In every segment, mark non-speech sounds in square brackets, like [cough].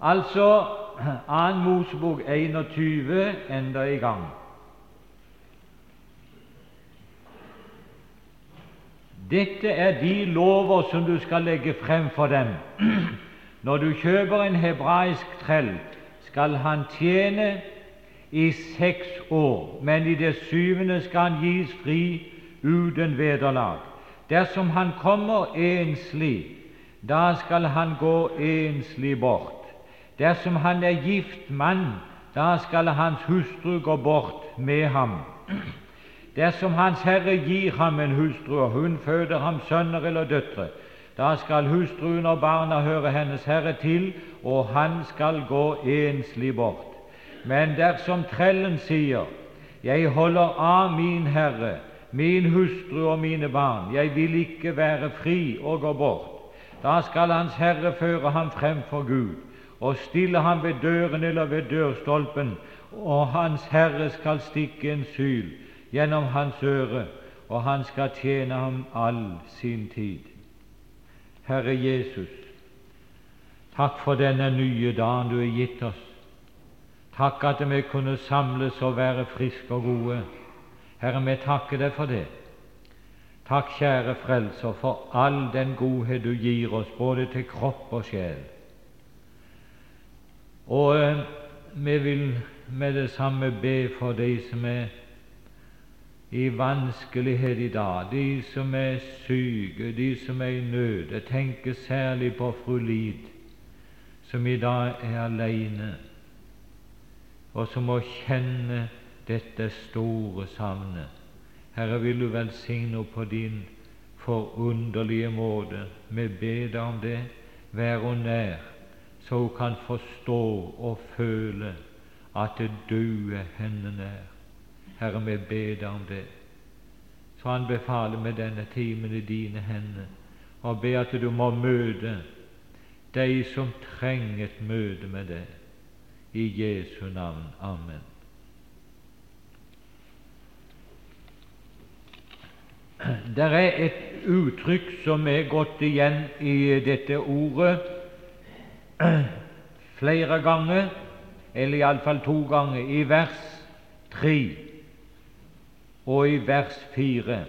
Altså [clears throat] 2. Mosebok 21 enda i gang. Dette er de lover som du skal legge frem for dem. [clears throat] Når du kjøper en hebraisk trell, skal han tjene i seks år, men i det syvende skal han gis fri uten vederlag. Dersom han kommer enslig, da skal han gå enslig bort. Dersom han er gift mann, da skal hans hustru gå bort med ham. Dersom Hans Herre gir ham en hustru, og hun føder ham sønner eller døtre, da skal hustruen og barna høre Hennes Herre til, og han skal gå enslig bort. Men dersom trellen sier, Jeg holder av min Herre, min hustru og mine barn, jeg vil ikke være fri og gå bort, da skal Hans Herre føre ham frem for Gud og stille ham ved døren eller ved dørstolpen, og Hans Herre skal stikke en syl gjennom hans øre, og han skal tjene ham all sin tid. Herre Jesus, takk for denne nye dagen du har gitt oss. Takk at vi kunne samles og være friske og gode. Herre, vi takker deg for det. Takk, kjære Frelser, for all den godhet du gir oss, både til kropp og sjel. Og eh, vi vil med det samme be for de som er i vanskelighet i dag, de som er syke, de som er i nød. Jeg tenker særlig på fru Lid, som i dag er alene, og som må kjenne dette store savnet. Herre, vil du velsigne på din forunderlige måte. Vi ber deg om det. Vær henne nær, så hun kan forstå og føle at du er henne nær. Herre, vi ber deg om det. Så han befaler med denne timen i dine hender og ber at du må møte de som trenger et møte med deg. I Jesu navn. Amen. [clears throat] Det er et uttrykk som er gått igjen i dette ordet flere ganger, eller iallfall to ganger, i vers tre og i vers fire.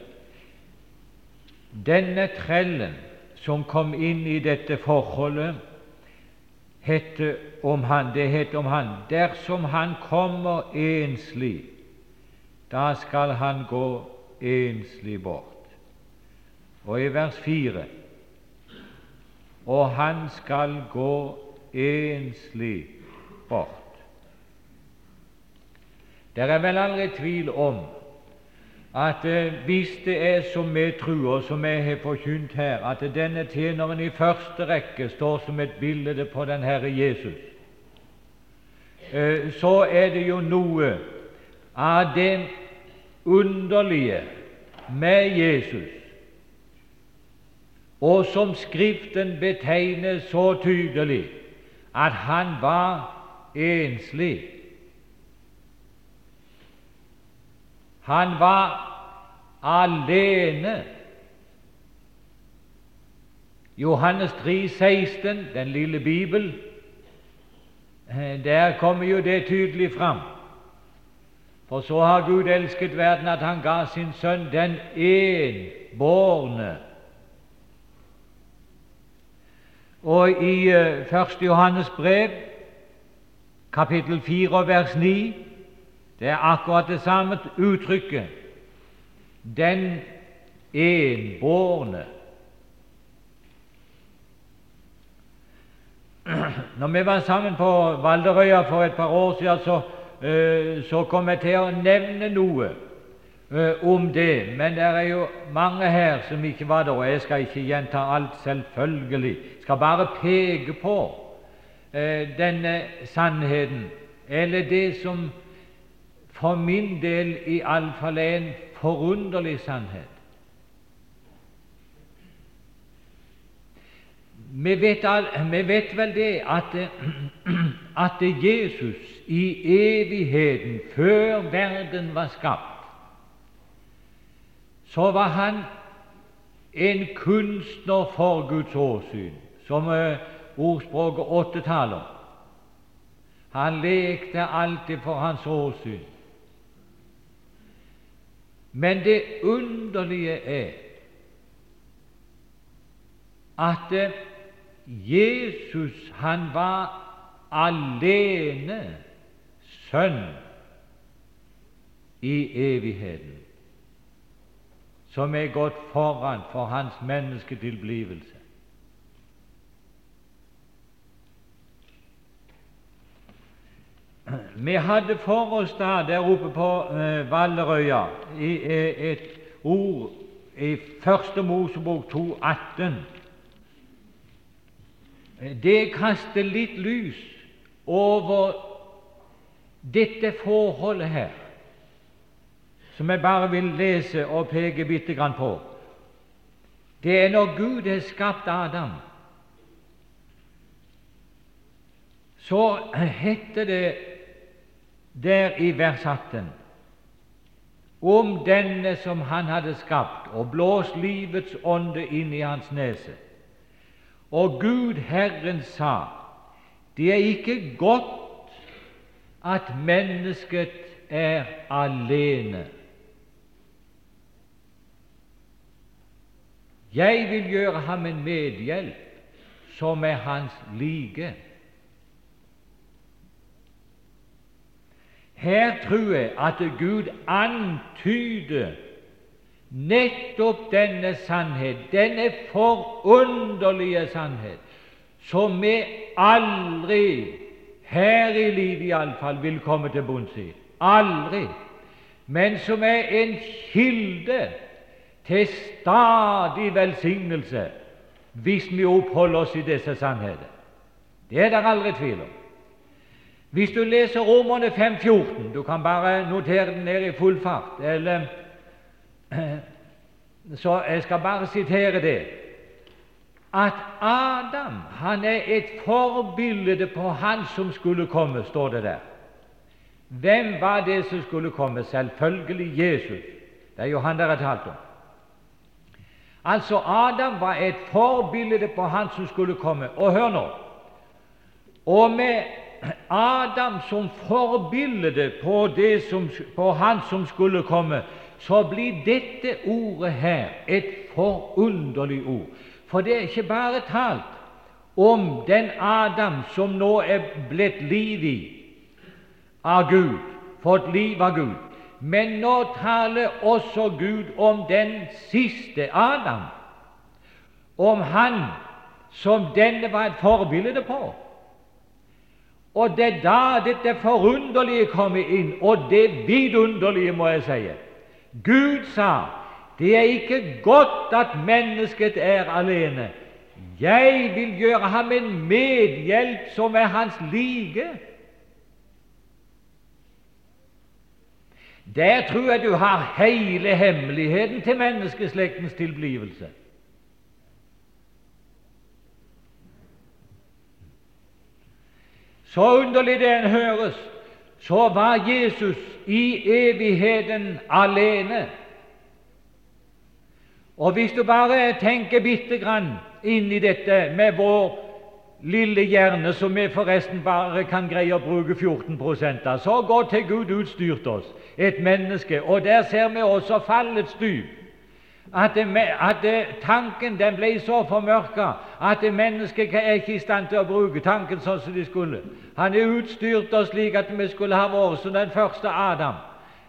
Denne trellen som kom inn i dette forholdet, heter om han, det heter om han dersom han kommer enslig, da skal han gå enslig bort. Og i vers fire og han skal gå enslig bort. Det er vel aldri tvil om at eh, hvis det er som vi tror, som vi har forkynt her, at denne tjeneren i første rekke står som et bilde på den Herre Jesus, eh, så er det jo noe av det underlige med Jesus, og som Skriften betegner så tydelig, at han var enslig. Han var alene. Johannes 3, 16, den lille Bibel, eh, der kommer jo det tydelig fram. For så har Gud elsket verden at han ga sin sønn den enbårne. Og i 1. Eh, Johannes brev, kapittel 4, vers 9, det er akkurat det samme uttrykket. Den enbårne. [clears throat] Når vi var sammen på Valderøya for et par år siden, så, uh, så kom jeg til å nevne noe om det. Men det er jo mange her som ikke var der, og jeg skal ikke gjenta alt, selvfølgelig. Skal bare peke på eh, denne sannheten, eller det som for min del iallfall er en forunderlig sannhet. Vi vet, vi vet, vel det at, [clears throat] at Jesus i evigheten, før verden var skapt, så var han en kunstner for Guds åsyn, som ordspråket åtte taler. Han lekte alltid for hans åsyn. Men det underlige er at eh, Jesus han var alene sønn i evigheten, som er gått foran for hans mennesketilblivelse. Vi hadde for oss da der oppe på eh, Vallerøya eh, et ord i Første Mosebok 2,18. Det kaster litt lys over dette forholdet her, som jeg bare vil lese og peke bitte grann på. Det er når Gud har skapt Adam, så heter det der i vers 18 om denne som han hadde skapt, og blåst livets ånde inn i hans nese. Og Gud Herren sa, det er ikke godt at mennesket er alene. Jeg vil gjøre ham en medhjelp som er hans like. Her tror jeg at Gud antyder nettopp denne sannhet, denne forunderlige sannhet, som vi aldri, her i livet iallfall, vil komme til bunns i. Aldri. Men som er en kilde til stadig velsignelse hvis vi oppholder oss i disse sannheter. Det er det aldri tvil om. Hvis du leser Romerne 5,14 Du kan bare notere den ned i full fart. Eller, [clears throat] så jeg skal bare sitere det at Adam han er et forbilde på han som skulle komme, står det der. Hvem var det som skulle komme? Selvfølgelig Jesus. Det er jo han dere har talt om. Altså, Adam var et forbilde på han som skulle komme. Og hør nå Og med Adam som forbilde på, som, på han som skulle komme, så blir dette ordet her et forunderlig ord. For det er ikke bare talt om den Adam som nå er blitt liv i av Gud, fått liv av Gud, men nå taler også Gud om den siste Adam, om han som denne var et forbilde på. Og det er da dette forunderlige kommer inn, og det vidunderlige, må jeg si. Gud sa det er ikke godt at mennesket er alene. Jeg vil gjøre ham en medhjelp som er hans like. Der tror jeg du har hele hemmeligheten til menneskeslektens tilblivelse. Så underlig det en høres, så var Jesus i evigheten alene. Og hvis du bare tenker bitte grann inn i dette med vår lille hjerne, som vi forresten bare kan greie å bruke 14 av, så godt har Gud utstyrt oss, et menneske, og der ser vi også fallets dyp. At, det, at det, tanken den ble så formørka at mennesket er ikke i stand til å bruke tanken sånn som de skulle. Han er utstyrt oss slik at vi skulle ha vært som den første Adam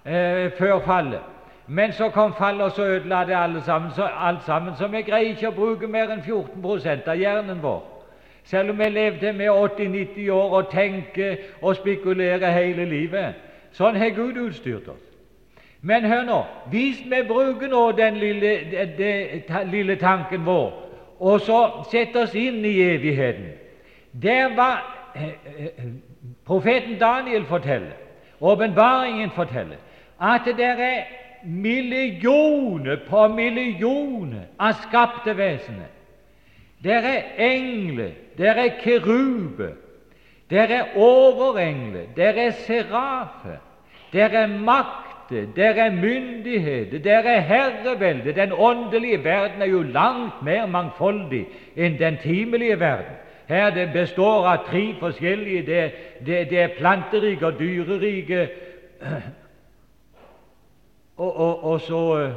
eh, før fallet. Men så kom fallet, og så ødela det alle sammen, så, alt sammen. Så vi greier ikke å bruke mer enn 14 av hjernen vår. Selv om jeg levde med 80-90 år og tenker og spekulerer hele livet. Sånn har Gud utstyrt oss. Men hør nå hvis vi bruker nå den lille, den, den, den lille tanken vår og så setter oss inn i evigheten Der var eh, eh, profeten Daniel forteller, åpenbaringen forteller, at det er millioner på millioner av skapte vesener. Der er engler, der er kerube, der er overengler, der er serafer, der er makter, der er myndigheter, der er herrevelde. Den åndelige verden er jo langt mer mangfoldig enn den timelige verden. Her det består av tre forskjellige Det, det, det er planterike og dyrerike [clears throat] og, og, og så [clears throat] uh,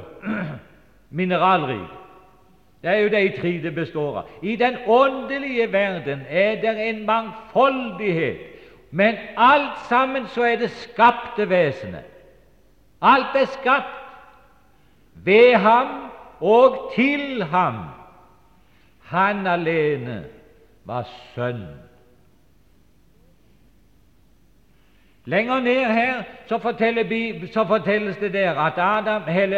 mineralrik. Det er jo de tre det består av. I den åndelige verden er det en mangfoldighet, men alt sammen så er det skapte vesenet. Alt er skapt ved ham og til ham. Han alene var sønn. Lenger ned her så, så, fortelles det der at Adam, hele,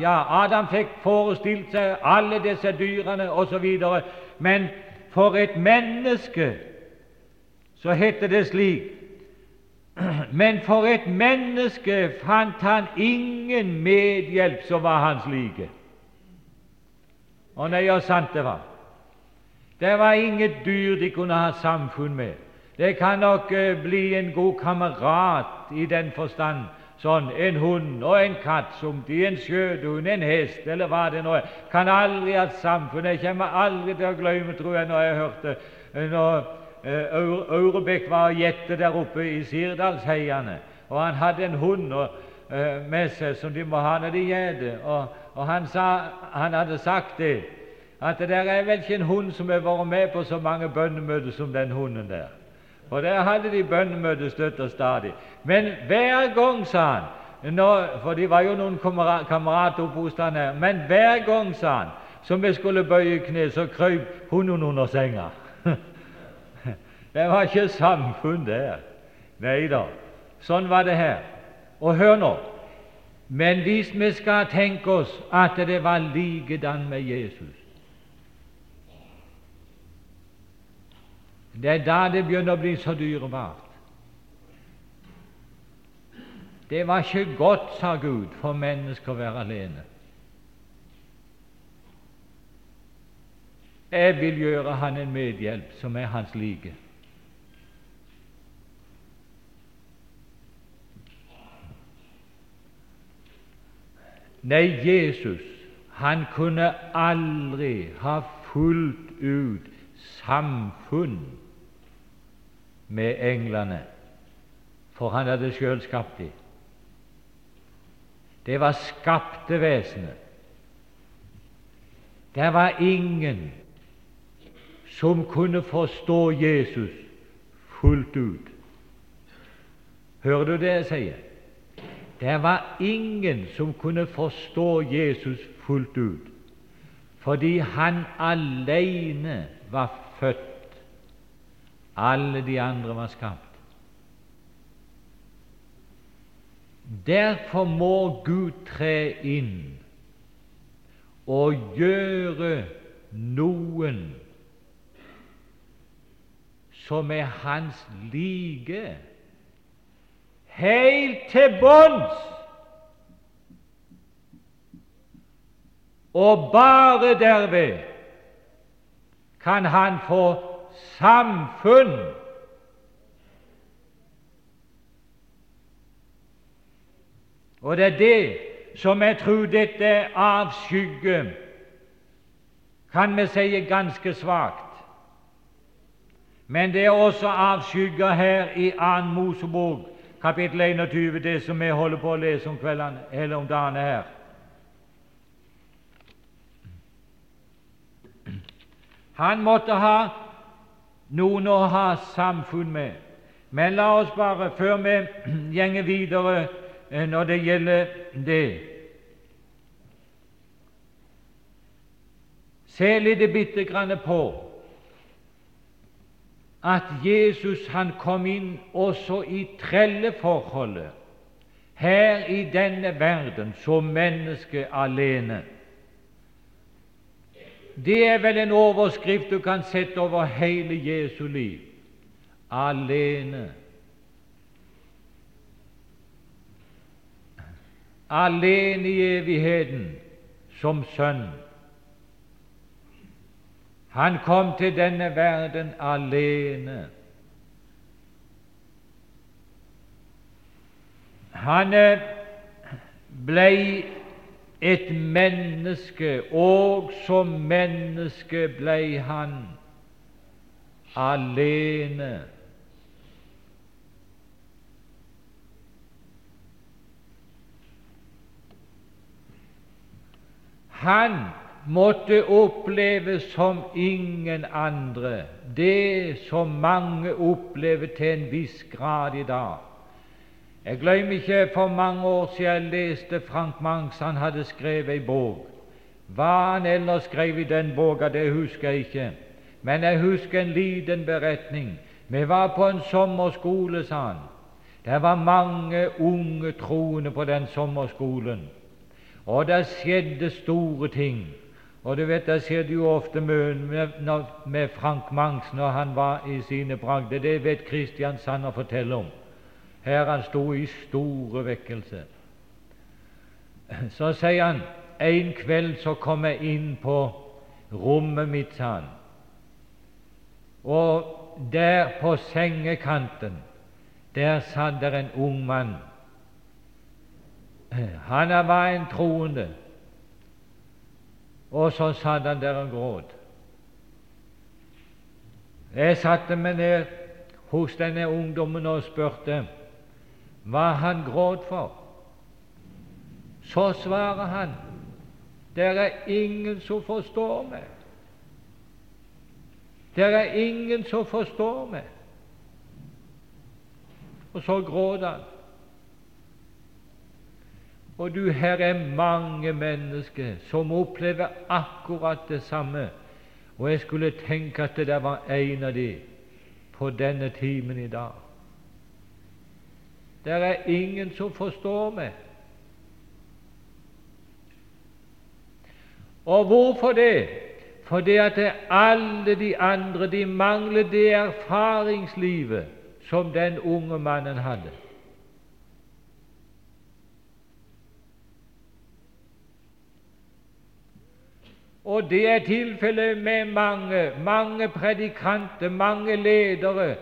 ja, Adam fikk forestilt seg alle disse dyrene osv. Men for et menneske så heter det slik [clears throat] Men for et menneske fant han ingen medhjelp som var hans like. Og nøye sant det var. Det var ingen dyr de kunne ha samfunn med. Det kan nok uh, bli en god kamerat i den forstand. Sånn en hund og en katt, som de, en skjøtehund, en hest, eller hva det nå er. Kan aldri at samfunnet. Jeg kommer aldri til å glemme, tror jeg, når jeg hørte uh, når uh, Aurebekk var og gjette der oppe i Sirdalsheiene, og han hadde en hund og, med seg som de må ha når de gjeter. Og, og han, sa, han hadde sagt det, at det der er vel ikke en hund som har vært med på så mange bønnemøter som den hunden der. Og der hadde de bønnemøte støtt og stadig. Men hver gang, sa han når, For de var jo noen kamerater oppe hos han her. Men hver gang, sa han, som vi skulle bøye kne, så krøp hunden under senga. [laughs] det var ikke samfunn der. Nei da. Sånn var det her. Og hør nå Men hvis vi skal tenke oss at det var likedan med Jesus Det er da det begynner å bli så dyrebart. Det var ikke godt, sa Gud, for mennesker å være alene. Jeg vil gjøre han en medhjelp som er hans like. Nei, Jesus han kunne aldri ha fullt ut samfunn med englene, for han hadde sjøl skapt dem. Det var skapte vesener. Det var ingen som kunne forstå Jesus fullt ut. Hører du det jeg sier? Det var ingen som kunne forstå Jesus fullt ut, fordi han alene var født alle de andre var skapt. Derfor må Gud tre inn og gjøre noen som er hans like, helt til bunns. Og bare derved kan han få samfunn. Og det er det som jeg tror dette avskygger, kan vi si ganske svakt. Men det er også avskygger her i 2. Mosebok, kapittel 21, det som vi holder på å lese om kveldene eller om dagene her. Han måtte ha noen å ha samfunn med. Men la oss bare, før vi gjenger videre eh, når det gjelder det Se litt bitte grann på at Jesus han kom inn også i trelleforholdet her i denne verden som menneske alene. Det er vel en overskrift du kan sette over hele Jesu liv. Alene. Alene i evigheten som sønn. Han kom til denne verden alene. Han eh, blei et menneske, og som menneske blei han alene. Han måtte oppleve som ingen andre det som mange opplever til en viss grad i dag. Jeg glemmer ikke for mange år siden jeg leste Frank Mangs, han hadde skrevet ei bok. Hva han ellers skrev i den boka, det husker jeg ikke, men jeg husker en liten beretning. Vi var på en sommerskole, sa han. Det var mange unge troende på den sommerskolen, og det skjedde store ting. Og du vet, Det skjedde jo ofte med, med Frank Mangs når han var i sine bragder. Det vet Kristiansand å fortelle om. Her han sto i store vekkelse. Så sier han en kveld så kom jeg inn på rommet mitt, sa han. Og der på sengekanten, der satt der en ung mann. Han var en troende. Og så satt han der og gråt. Jeg satte meg ned hos denne ungdommen og spurte hva han gråt for. Så svarer han det er ingen som forstår meg. Det er ingen som forstår meg. Og så gråter han. Og du, her er mange mennesker som opplever akkurat det samme. Og jeg skulle tenke at det der var en av de på denne timen i dag. Det er ingen som forstår meg. Og hvorfor det? Fordi at alle de andre de mangler det erfaringslivet som den unge mannen hadde. Og det er tilfellet med mange, mange predikanter, mange ledere.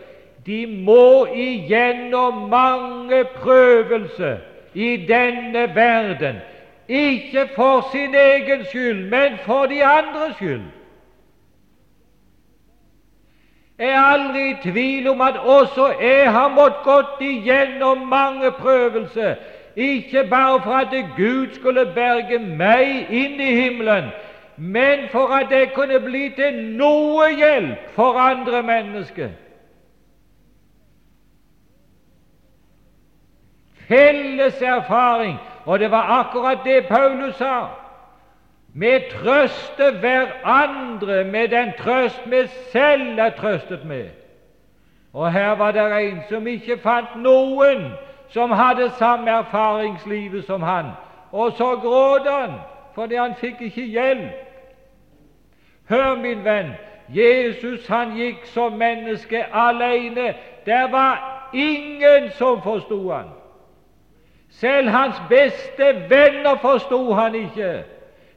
De må igjennom mange prøvelser i denne verden, ikke for sin egen skyld, men for de andres skyld. Jeg er aldri i tvil om at også jeg har måttet gått igjennom mange prøvelser, ikke bare for at Gud skulle berge meg inn i himmelen, men for at det kunne bli til noe hjelp for andre mennesker. Felles erfaring, og det var akkurat det Paulus sa. Vi trøster hverandre med den trøst vi selv er trøstet med. Og her var det en som ikke fant noen som hadde samme erfaringslivet som han. Og så gråt han fordi han fikk ikke hjelp. Hør, min venn, Jesus han gikk som menneske alene. Der var ingen som forsto han. Selv hans beste venner forsto han ikke.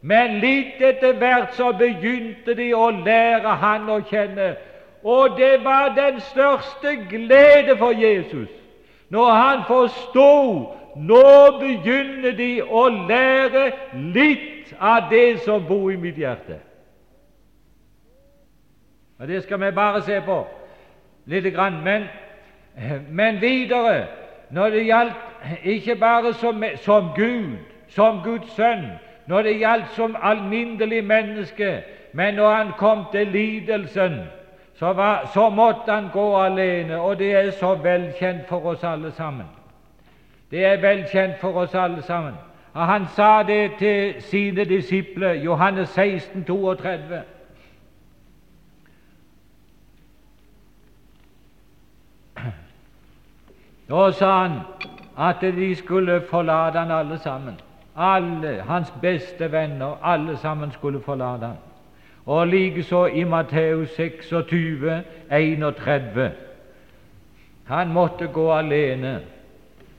Men litt etter hvert så begynte de å lære han å kjenne. Og det var den største glede for Jesus når han forsto nå begynner de å lære litt av det som bor i mitt hjerte. Og Det skal vi bare se på lite grann. Men, men videre, når det gjaldt ikke bare som, som Gud, som Guds sønn, når det gjaldt som alminnelig menneske, men når han kom til lidelsen, så, var, så måtte han gå alene, og det er så velkjent for oss alle sammen. Det er velkjent for oss alle sammen. Og Han sa det til sine disipler, Johannes 16, 32. Da sa han at de skulle forlate han alle sammen. Alle hans beste venner, alle sammen skulle forlate han. Og likeså i Matteus 26, 31. Han måtte gå alene,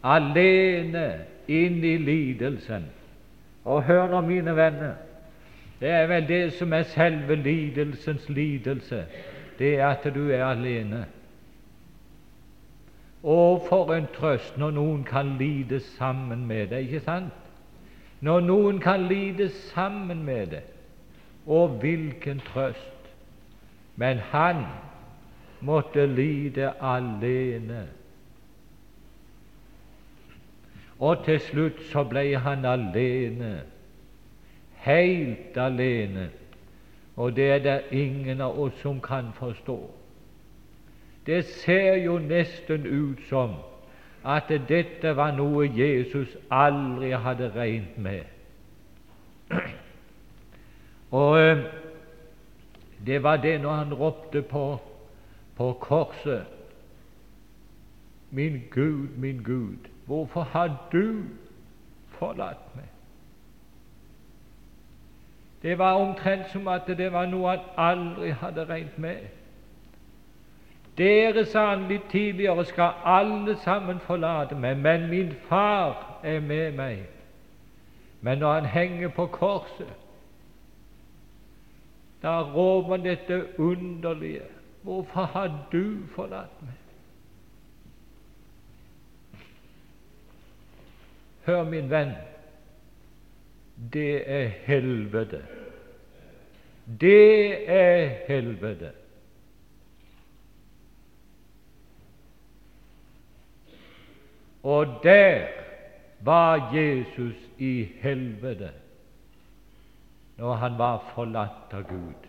alene inn i lidelsen. Og hør nå, mine venner, det er vel det som er selve lidelsens lidelse, det er at du er alene. Å, for en trøst når noen kan lide sammen med deg, ikke sant? Når noen kan lide sammen med deg. Og hvilken trøst! Men han måtte lide alene. Og til slutt så ble han alene, helt alene. Og det er det ingen av oss som kan forstå. Det ser jo nesten ut som at dette var noe Jesus aldri hadde regnet med. Og eh, det var det når han ropte på, på korset Min Gud, min Gud, hvorfor har du forlatt meg? Det var omtrent som at det var noe han aldri hadde regnet med. Dere, sa han litt tidligere, skal alle sammen forlate meg, men min far er med meg. Men når han henger på korset, da råper han dette underlige Hvorfor har du forlatt meg? Hør, min venn, det er helvete. Det er helvete. Og der var Jesus i helvete når han var forlatt av Gud.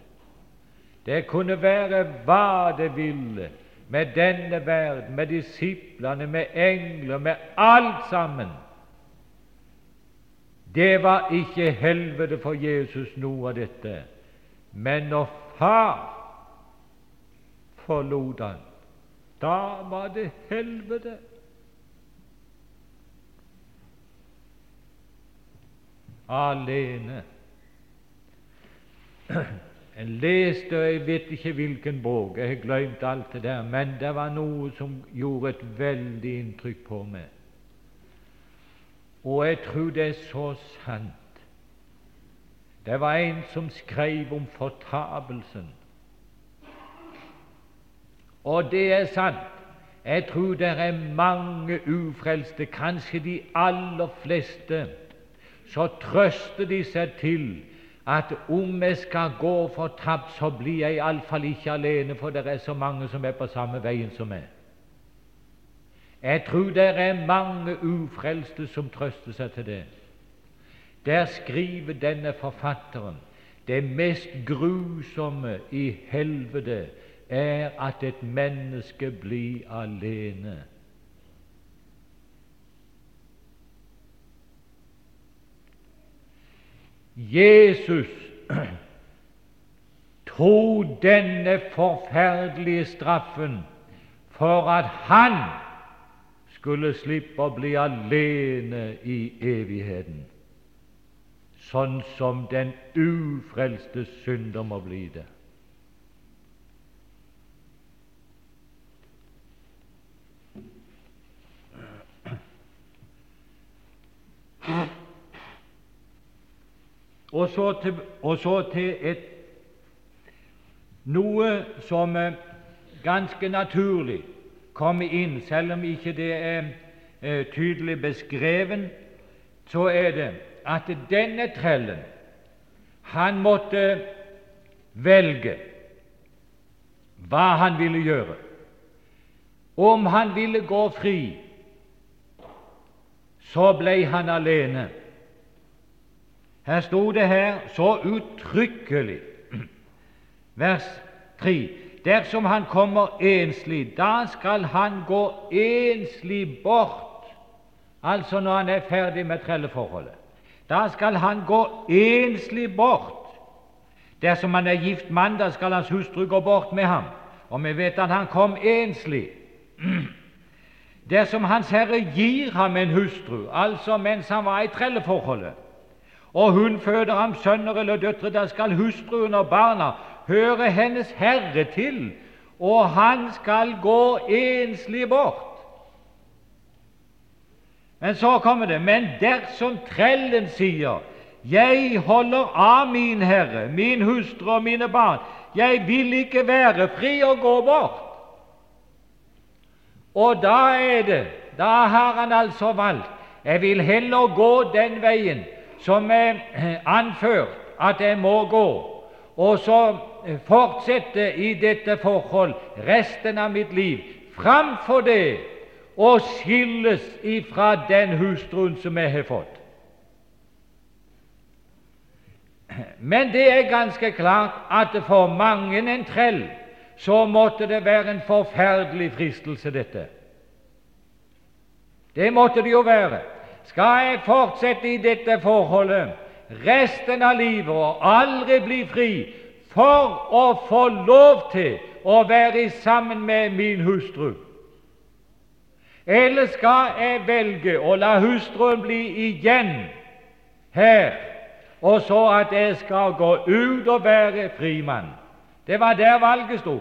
Det kunne være hva det ville med denne verden, med disiplene, med engler, med alt sammen. Det var ikke helvete for Jesus, noe av dette. Men når Far forlot han, da var det helvete. Alene. Jeg leste, og jeg vet ikke hvilken bok, jeg har glemt alt det der, men det var noe som gjorde et veldig inntrykk på meg. Og jeg tror det er så sant. Det var en som skrev om fortapelsen. Og det er sant. Jeg tror det er mange ufrelste, kanskje de aller fleste, så trøster de seg til at om jeg skal gå fortapt, så blir jeg iallfall ikke alene, for det er så mange som er på samme veien som meg. Jeg tror det er mange ufrelste som trøster seg til det. Der skriver denne forfatteren det mest grusomme i helvete er at et menneske blir alene. Jesus [clears throat] tok denne forferdelige straffen for at han skulle slippe å bli alene i evigheten, sånn som den ufrelste synder må bli det. [clears throat] Og så til, og så til et, noe som er ganske naturlig kommer inn, selv om ikke det er eh, tydelig beskreven, så er det at denne trellen han måtte velge hva han ville gjøre. Om han ville gå fri, så ble han alene. Her sto det her så uttrykkelig, vers 3 Dersom han kommer enslig, da skal han gå enslig bort. Altså når han er ferdig med trelleforholdet. Da skal han gå enslig bort. Dersom han er gift mann, da skal hans hustru gå bort med ham. Og vi vet at han kom enslig. Dersom Hans Herre gir ham en hustru, altså mens han var i trelleforholdet, og hun føder ham sønner eller døtre, da skal hustruen og barna høre hennes herre til, og han skal gå enslig bort. Men så kommer det Men dersom trellen sier jeg holder av min herre, min hustru og mine barn, jeg vil ikke være fri og gå bort. Og da er det, da har han altså valgt jeg vil heller gå den veien som er anført at jeg må gå. og så fortsette i dette forhold resten av mitt liv, framfor det å skilles ifra den hustruen som jeg har fått. Men det er ganske klart at for mange en trell så måtte det være en forferdelig fristelse, dette. Det måtte det jo være. Skal jeg fortsette i dette forholdet resten av livet og aldri bli fri for å få lov til å være sammen med min hustru? Eller skal jeg velge å la hustruen bli igjen her, og så at jeg skal gå ut og være frimann? Det var der valget sto.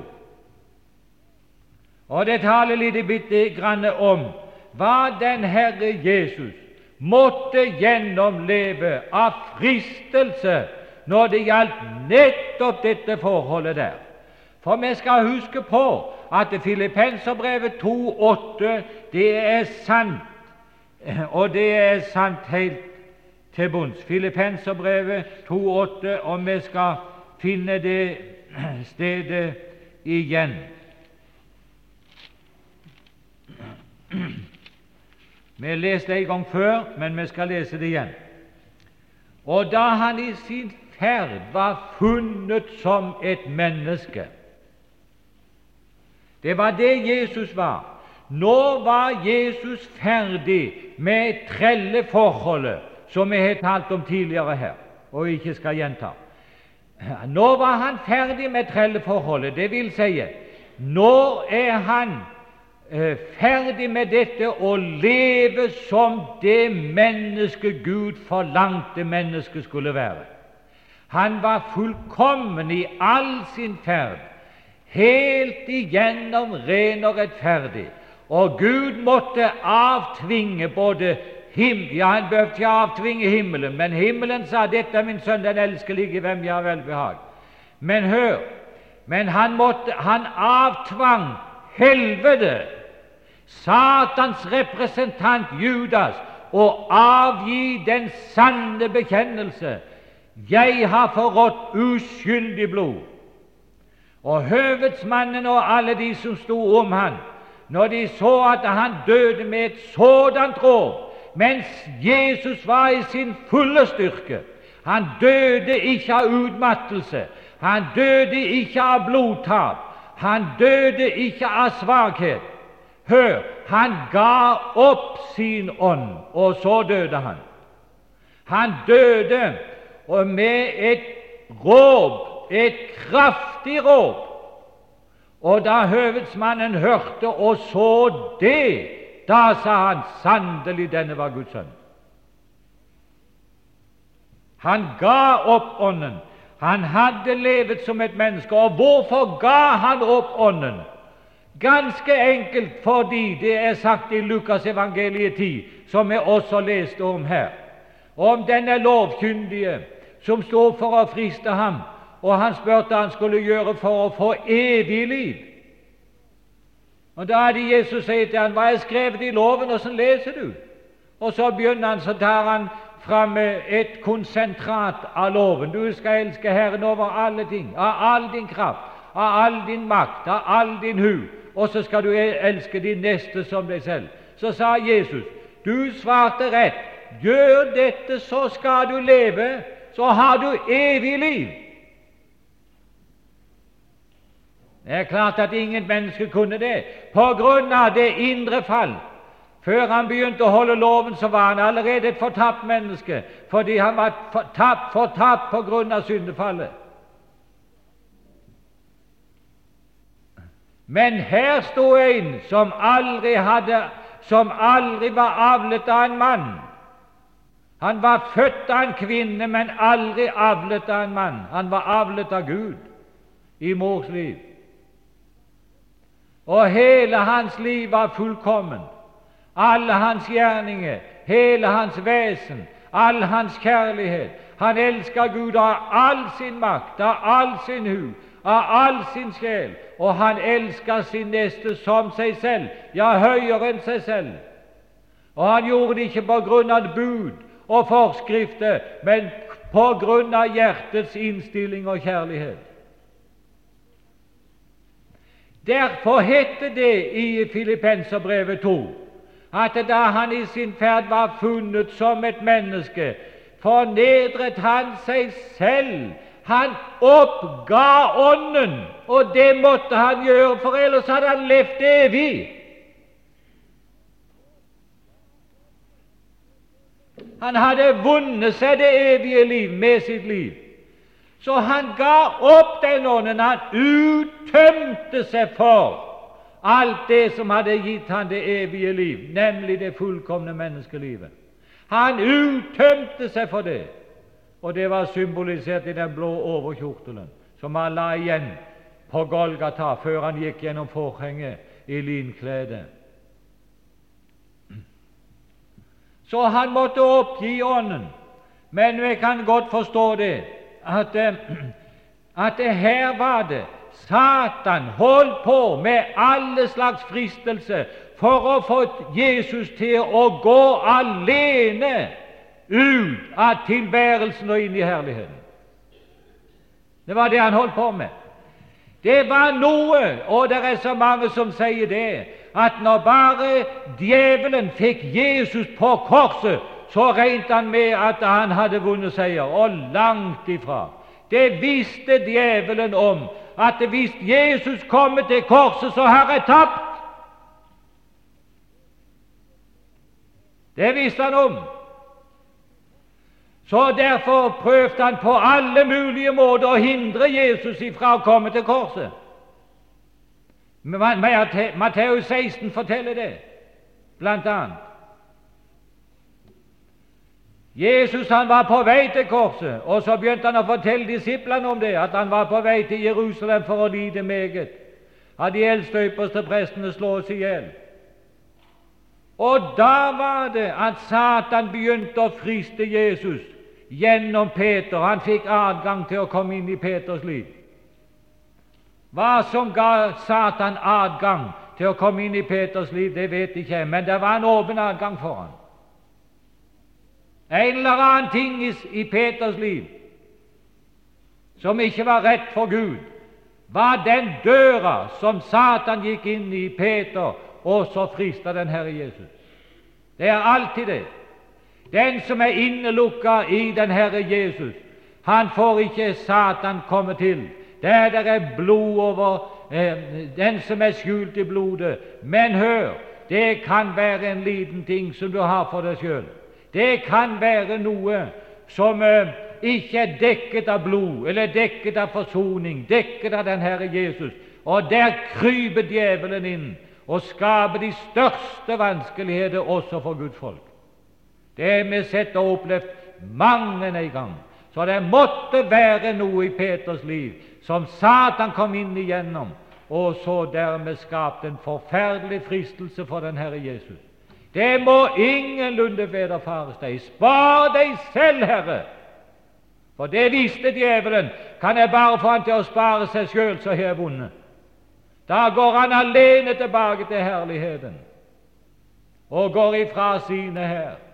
Og det taler litt bitte grann om hva den Herre Jesus måtte gjennomleve av fristelse når det gjaldt nettopp dette forholdet der. For vi skal huske på at Filippenserbrevet 2,8 det er sant, og det er sant helt til bunns. Filippenserbrevet 2,8, og vi skal finne det [clears throat] stedet igjen. [clears throat] Vi har lest det en gang før, men vi skal lese det igjen. Og da han i sin ferd var funnet som et menneske Det var det Jesus var. Nå var Jesus ferdig med trelleforholdet, som vi har talt om tidligere her, og ikke skal gjenta. Nå var han ferdig med trelleforholdet, det vil si, nå er han eh, ferdig med dette og leve som det mennesket Gud forlangte mennesket skulle være. Han var fullkommen i all sin ferd, helt igjennom ren og rettferdig. Og Gud måtte avtvinge både himmelen Ja, han behøvde ikke avtvinge himmelen, men himmelen sa 'Dette er min sønn, den elskelige, hvem jeg har velbehag'. Men hør, men han, måtte, han avtvang helvete, Satans representant Judas, å avgi den sanne bekjennelse 'Jeg har forrådt uskyldig blod'. Og høvedsmannen og alle de som sto om han, når de så at han døde med et sådant råd, mens Jesus var i sin fulle styrke Han døde ikke av utmattelse, han døde ikke av blodtap, han døde ikke av svakhet. Hør, han ga opp sin ånd, og så døde han. Han døde og med et råp, et kraftig råp. Og da høvedsmannen hørte og så det, da sa han sannelig denne var Guds sønn. Han ga opp ånden. Han hadde levet som et menneske. Og hvorfor ga han opp ånden? Ganske enkelt fordi det er sagt i Lukas evangeliet 10, som vi også leste om her, om denne lovkyndige som sto for å friste ham, og han spurte hva han skulle gjøre for å få evig liv. Og Da hadde Jesus sagt til ham, 'Hva er skrevet i loven? Åssen leser du?' Og så begynner han, så tar han fram et konsentrat av loven. Du skal elske Herren over alle ting, av all din kraft, av all din makt, av all din hu, og så skal du elske din neste som deg selv. Så sa Jesus, 'Du svarte rett. Gjør dette, så skal du leve.' så har du evig liv. Det er klart at ingen menneske kunne det på grunn av det indre fall. Før han begynte å holde loven, så var han allerede et fortapt menneske, fordi han var fortapt, fortapt på grunn av syndefallet. Men her sto en som aldri hadde som aldri var avlet av en mann, han var født av en kvinne, men aldri avlet av en mann. Han var avlet av Gud i mors liv. Og hele hans liv var fullkommen. Alle hans gjerninger, hele hans vesen, all hans kjærlighet. Han elsker Gud av all sin makt, av all sin hu, av all sin sjel, og han elska sin neste som seg selv, ja, høyere enn seg selv. Og han gjorde det ikke på grunn av bud, og forskrifter, men på grunn av hjertets innstilling og kjærlighet. Derfor heter det i Filippenserbrevet 2 at da han i sin ferd var funnet som et menneske, fornedret han seg selv. Han oppga Ånden, og det måtte han gjøre, for ellers hadde han levd evig. Han hadde vunnet seg det evige liv med sitt liv. Så han ga opp den ånden. Han uttømte seg for alt det som hadde gitt han det evige liv, nemlig det fullkomne menneskelivet. Han uttømte seg for det, og det var symbolisert i den blå overkjortelen som han la igjen på Golgata før han gikk gjennom forhenget i linkledet. Så han måtte oppgi Ånden. Men vi kan godt forstå det, at, eh, [clears throat] at det her var det Satan holdt på med alle slags fristelse for å få Jesus til å gå alene ut av tilværelsen og inn i herligheten. Det var det han holdt på med. Det var noe, og det er så mange som sier det, at når bare djevelen fikk Jesus på korset, så regnet han med at han hadde vunnet seier, og langt ifra. Det visste djevelen om, at hvis Jesus kommer til korset, så har jeg tapt. Det visste han om. Så Derfor prøvde han på alle mulige måter å hindre Jesus ifra å komme til korset. Matteus 16 forteller det, blant annet. Jesus han var på vei til korset, og så begynte han å fortelle disiplene om det, at han var på vei til Jerusalem for å lide meget, at de eldste ypperste prestene slås i hjel. Og da var det at Satan begynte å friste Jesus gjennom Peter. Han fikk adgang til å komme inn i Peters liv. Hva som ga Satan adgang til å komme inn i Peters liv, det vet ikke jeg, men det var en åpen adgang for ham. En eller annen ting i, Peters liv som ikke var rett for Gud, var den døra som Satan gikk inn i Peter, og så frista den Herre Jesus. Det er alltid det. Den som er innelukka i den Herre Jesus, han får ikke Satan komme til. Der det er blod over eh, den som er skjult i blodet. Men hør, det kan være en liten ting som du har for deg sjøl. Det kan være noe som eh, ikke er dekket av blod, eller dekket av forsoning, dekket av den Herre Jesus. Og der kryper djevelen inn og skaper de største vanskeligheter også for Guds folk. Det har vi sett og opplevd mange en gang. Så det måtte være noe i Peters liv som Satan kom inn igjennom, og så dermed skapte en forferdelig fristelse for den Herre Jesus. Det må ingenlunde vederfares deg. Spar deg selv, Herre! For det visste djevelen. Kan jeg bare få han til å spare seg sjøl, så har jeg vunnet. Da går han alene tilbake til herligheten og går ifra sine her.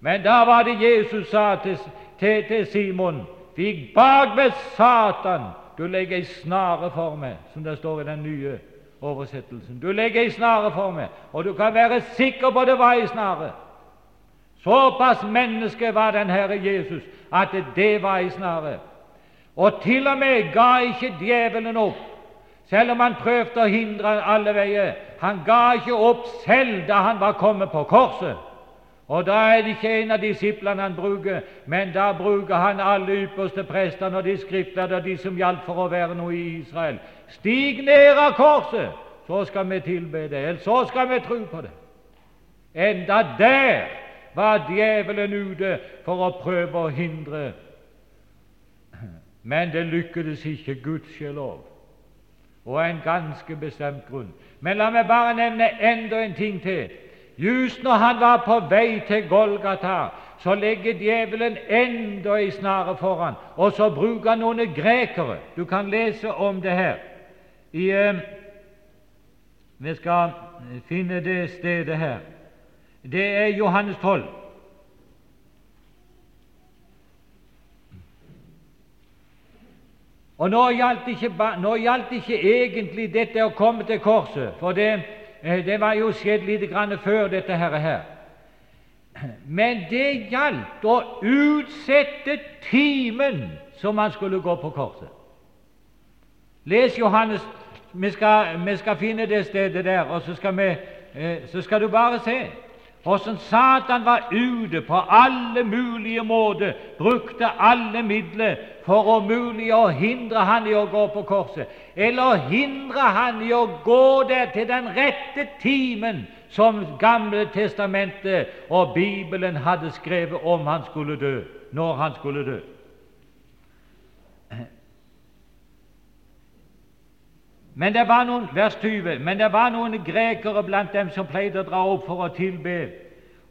Men da var det Jesus sa til, til, til Simon fikk bak med Satan, du legger ei snare for meg, som det står i den nye oversettelsen. Du legger ei snare for meg, og du kan være sikker på det var ei snare. Såpass menneske var den Herre Jesus at det var ei snare. Og til og med ga ikke djevelen opp, selv om han prøvde å hindre alle veier. Han ga ikke opp selv da han var kommet på korset. Og da er det ikke en av disiplene han bruker, men da bruker han alle ypperste prestene og de skriftlærde og de som gjaldt for å være noe i Israel. Stig ned av korset, så skal vi tilbe det, eller så skal vi tro på det. Enda der var djevelen ute for å prøve å hindre. Men det lykkedes ikke, gudskjelov, og en ganske bestemt grunn. Men la meg bare nevne enda en ting til. Just når han var på vei til Golgata, så legger djevelen enda ei en snare foran, og så bruker han noen grekere. Du kan lese om det her. I, eh, vi skal finne det stedet her. Det er Johannes 12. Og nå gjaldt, ikke, ikke egentlig dette å komme til korset, for det, det var jo skjedd litt grann før dette her. Men det gjaldt å utsette timen som han skulle gå på korset. Les Johannes vi skal, vi skal finne det stedet der, og så skal, vi, eh, så skal du bare se hvordan Satan var ute på alle mulige måter, brukte alle midler for å mulig å hindre han i å gå på korset, eller hindre han i å gå der til den rette timen som Gamle testamentet og Bibelen hadde skrevet om han skulle dø, når han skulle dø. Men det var noen, vers 20, men det var noen grekere blant dem som pleide å dra opp for å tilbe,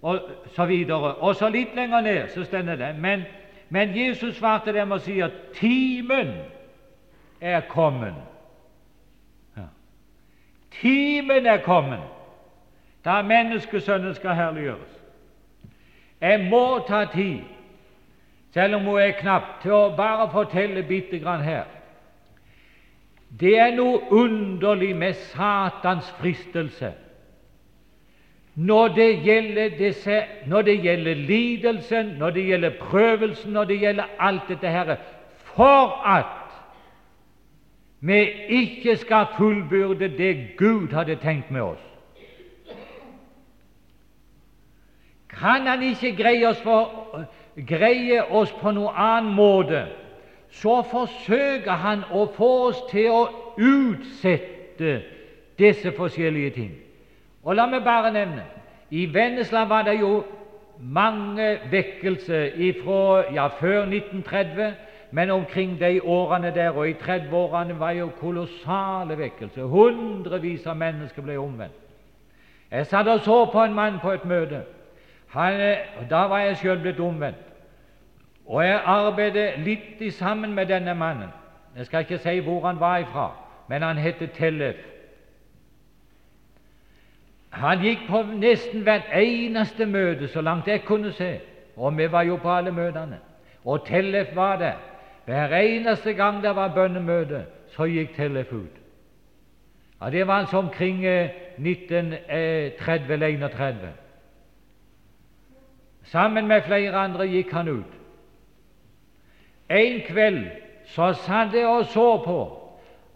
og så videre. Og så litt lenger ned så stender det men, men Jesus svarte dem og sier timen er kommet. Ja. Timen er kommet da menneskesønnen skal herliggjøres. Jeg må ta tid, selv om hun er knapp, til å bare fortelle bitte grann her. Det er noe underlig med Satans fristelse når det disse, når det gjelder lidelsen, når det gjelder prøvelsen, når det gjelder alt dette her, for at vi ikke skal fullbyrde det Gud hadde tenkt med oss. Kan Han ikke greie oss, for, greie oss på noen annen måte så forsøker han å få oss til å utsette disse forskjellige ting. Og La meg bare nevne i Vennesla var det jo mange vekkelser ifra, ja, før 1930, men omkring de årene der, og i 30-årene var jo kolossale vekkelser. Hundrevis av mennesker ble omvendt. Jeg satt og så på en mann på et møte. Han, da var jeg sjøl blitt omvendt. Og jeg arbeidet litt sammen med denne mannen. Jeg skal ikke si hvor han var ifra, men han het Tellef. Han gikk på nesten hvert eneste møte, så langt jeg kunne se, og vi var jo på alle møtene. Og Tellef var der. Hver eneste gang det var bønnemøte, så gikk Tellef ut. Ja, Det var altså omkring 1930 eller 1931. Sammen med flere andre gikk han ut. En kveld så satt jeg og så på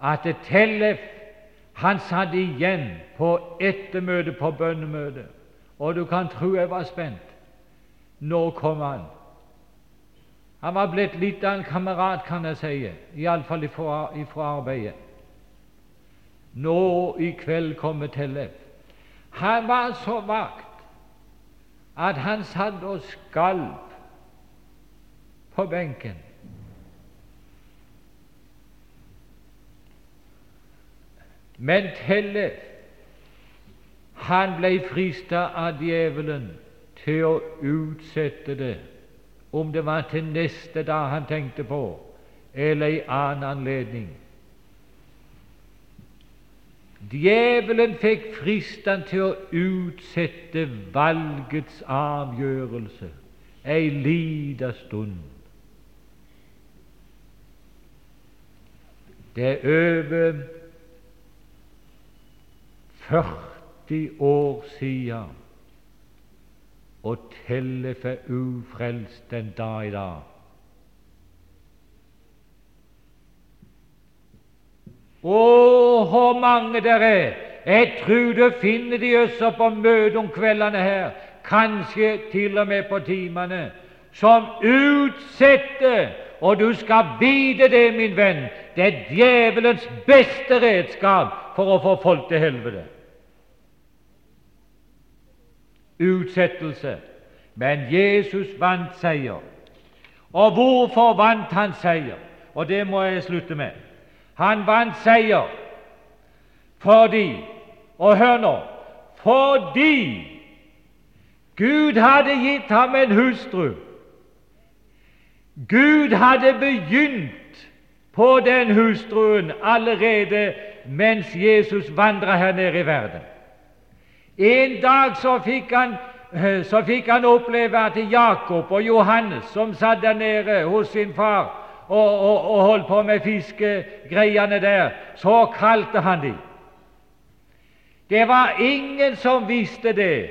at Tellef han satt igjen på ettermøtet på bønnemøtet. og du kan tro jeg var spent. Nå kom han. Han var blitt litt av en kamerat, kan jeg si, iallfall ifra, ifra arbeidet. Nå i kveld kommer Tellef. Han var så vakt at han satt og skalv på benken. Men Tellef han ble frista av djevelen til å utsette det, om det var til neste dag han tenkte på, eller i annen anledning. Djevelen fikk fristen til å utsette valgets avgjørelse ei lita stund. Det er over 40 år siden og telle for ufrelst den dag i dag. Å, hvor mange der er! Jeg tror du finner de også på møte om kveldene her, kanskje til og med på timene, som utsetter Og du skal vite det, min venn, det er djevelens beste redskap for å få folk til helvete utsettelse. Men Jesus vant seier. Og hvorfor vant han seier? Og det må jeg slutte med. Han vant seier fordi Og hør nå fordi Gud hadde gitt ham en hustru. Gud hadde begynt på den hustruen allerede mens Jesus vandra her nede i verden. En dag så fikk han, så fikk han oppleve at Jakob og Johannes, som satt der nede hos sin far og, og, og holdt på med fiskegreiene der, så kalte han dem. Det var ingen som visste det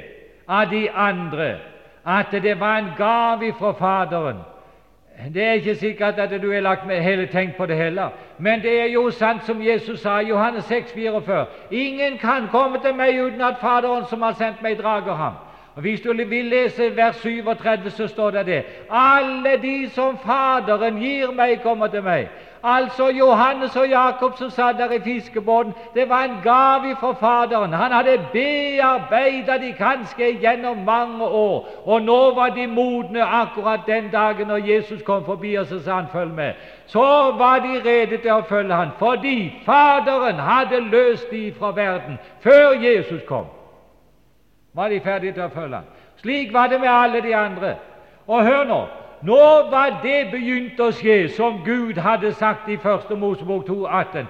av de andre, at det var en gave fra Faderen. Det er ikke sikkert at du har lagt med hele tenkt på det heller, men det er jo sant som Jesus sa i Johannes 6, 44. Ingen kan komme til meg uten at Faderen som har sendt meg, drager ham. Og Hvis du vil lese vers 37, så står det det. Alle de som Faderen gir meg, kommer til meg. Altså Johannes og Jakob som satt der i fiskebåten, det var en gave fra Faderen. Han hadde bearbeidet de kanskje gjennom mange år, og nå var de modne akkurat den dagen når Jesus kom forbi og så sa han 'følg med'. Så var de rede til å følge han, fordi Faderen hadde løst de fra verden før Jesus kom var de ferdige til å følge ham. Slik var det med alle de andre. Og hør nå nå var det begynt å skje som Gud hadde sagt i 1. Mosebok 2,18.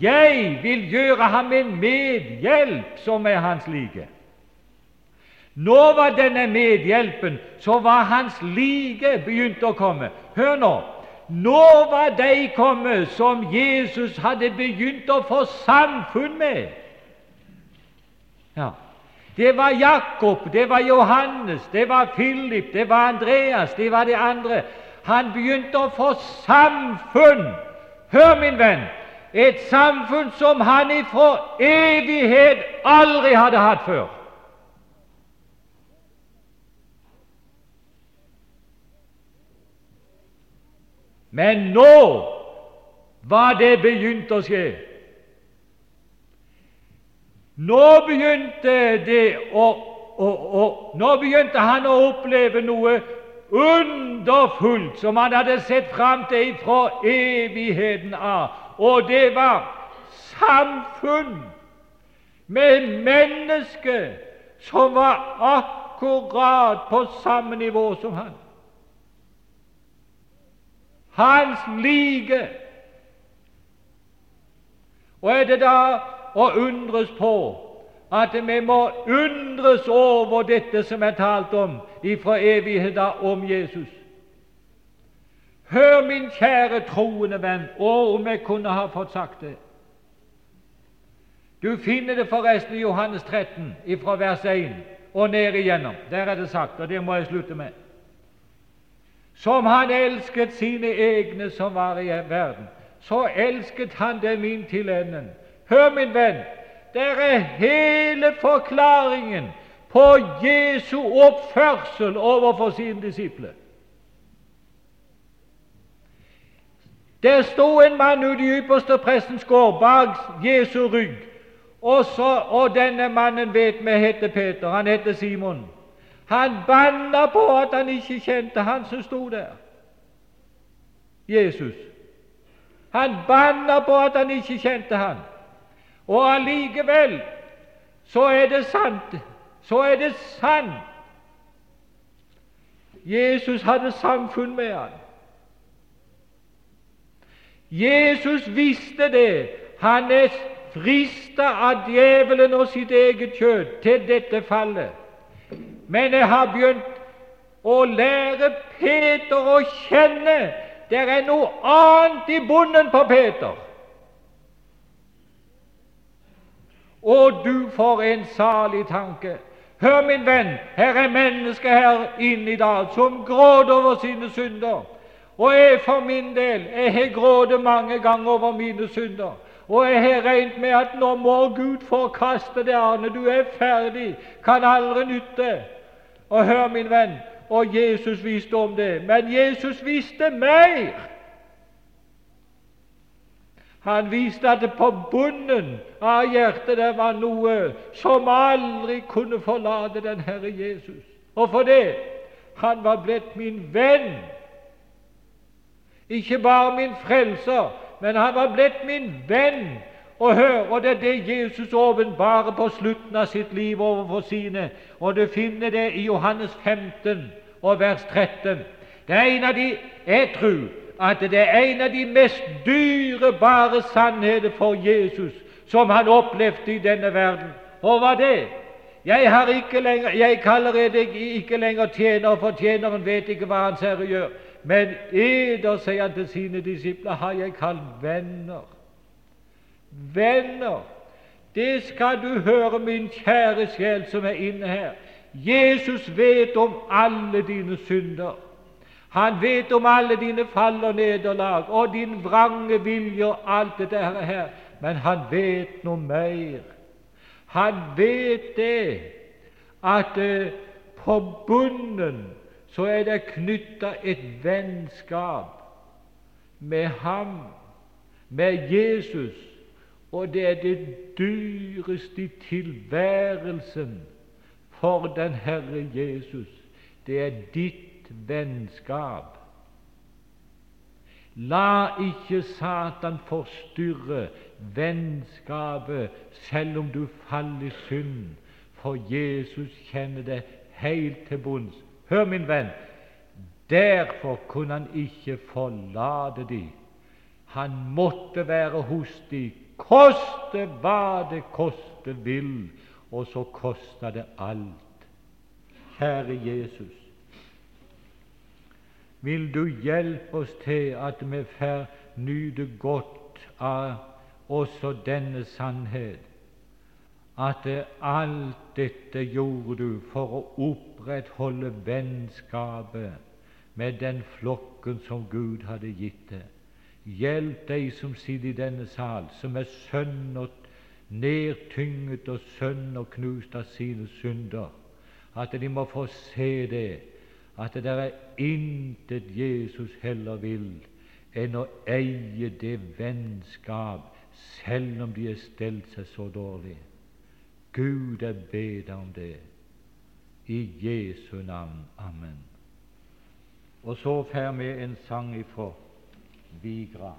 Jeg vil gjøre ham en medhjelp som er hans like. Nå var denne medhjelpen, så var hans like begynt å komme. Hør nå! Nå var de kommet som Jesus hadde begynt å få samfunn med. Ja, det var Jakob, det var Johannes, det var Philip, det var Andreas, det var de andre. Han begynte å få samfunn. Hør, min venn, et samfunn som han ifra evighet aldri hadde hatt før. Men nå var det begynt å skje. Nå begynte, å, å, å, nå begynte han å oppleve noe underfullt som han hadde sett fram til fra evigheten av, og det var samfunn med mennesker som var akkurat på samme nivå som han. Hans like. Og er det da og undres på at vi må undres over dette som er talt om ifra evigheten om Jesus. Hør, min kjære troende venn, og om jeg kunne ha fått sagt det. Du finner det forresten i Johannes 13, ifra vers 1 og ned igjennom. Der er det sagt, og det må jeg slutte med. Som han elsket sine egne som var i verden, så elsket han dem inn til enden. Hør, min venn, der er hele forklaringen på Jesu oppførsel overfor sine disipler. Der sto en mann ute i ypperste prestens gård bak Jesu rygg. Og, så, og denne mannen vet vi heter Peter. Han heter Simon. Han banna på at han ikke kjente han som sto der. Jesus. Han banna på at han ikke kjente han. Og allikevel så er det sant. Så er det sant. Jesus hadde samfunn med han. Jesus visste det. Han er frista av djevelen og sitt eget kjød til dette fallet. Men jeg har begynt å lære Peter å kjenne. Det er noe annet i bunnen på Peter. Å, du for en salig tanke! Hør, min venn, her er mennesker her inne i dag som gråter over sine synder. Og jeg for min del jeg har grått mange ganger over mine synder. Og jeg har regnet med at nå må Gud forkaste det, Arne. Du er ferdig, kan aldri nytte. Og hør, min venn, og Jesus visste om det. Men Jesus visste mer. Han viste at det på bunnen av hjertet der var noe som aldri kunne forlate den Herre Jesus. Og for det han var blitt min venn. Ikke bare min frelser, men han var blitt min venn. Og hør, og det er det Jesus åpenbarer på slutten av sitt liv overfor sine. Og du finner det i Johannes 15 og vers 13. Det er en av de jeg tror at det er en av de mest dyrebare sannheter for Jesus som han opplevde i denne verden. Og hva det? Jeg, har ikke lenger, jeg kaller deg ikke lenger tjener, for tjeneren vet ikke hva Hans Herre gjør. Men eder, sier han til sine disipler, har jeg kalt venner. Venner, det skal du høre, min kjære sjel som er inne her. Jesus vet om alle dine synder. Han vet om alle dine fall og nederlag og din vrange vilje og alt det der her. Men han vet noe mer. Han vet det at eh, på bunnen så er det knytta et vennskap med ham, med Jesus, og det er det dyreste i tilværelsen for den Herre Jesus. Det er ditt vennskap. La ikke Satan forstyrre vennskapet selv om du faller i synd, for Jesus kjenner det helt til bunns. Hør, min venn, derfor kunne han ikke forlate de. Han måtte være hos de, koste hva det koste vil, og så kosta det alt. Kjære Jesus, vil du hjelpe oss til at vi får nyte godt av også denne sannhet, at alt dette gjorde du for å opprettholde vennskapet med den flokken som Gud hadde gitt deg. Hjelp de som sitter i denne sal, som er sønn og nedtynget og sønn og knust av sine synder, at de må få se det at det er intet Jesus heller vil enn å eie det vennskap, selv om de har stelt seg så dårlig. Gud, er bedre om det. I Jesu navn. Amen. Og så får vi en sang ifra Vigra.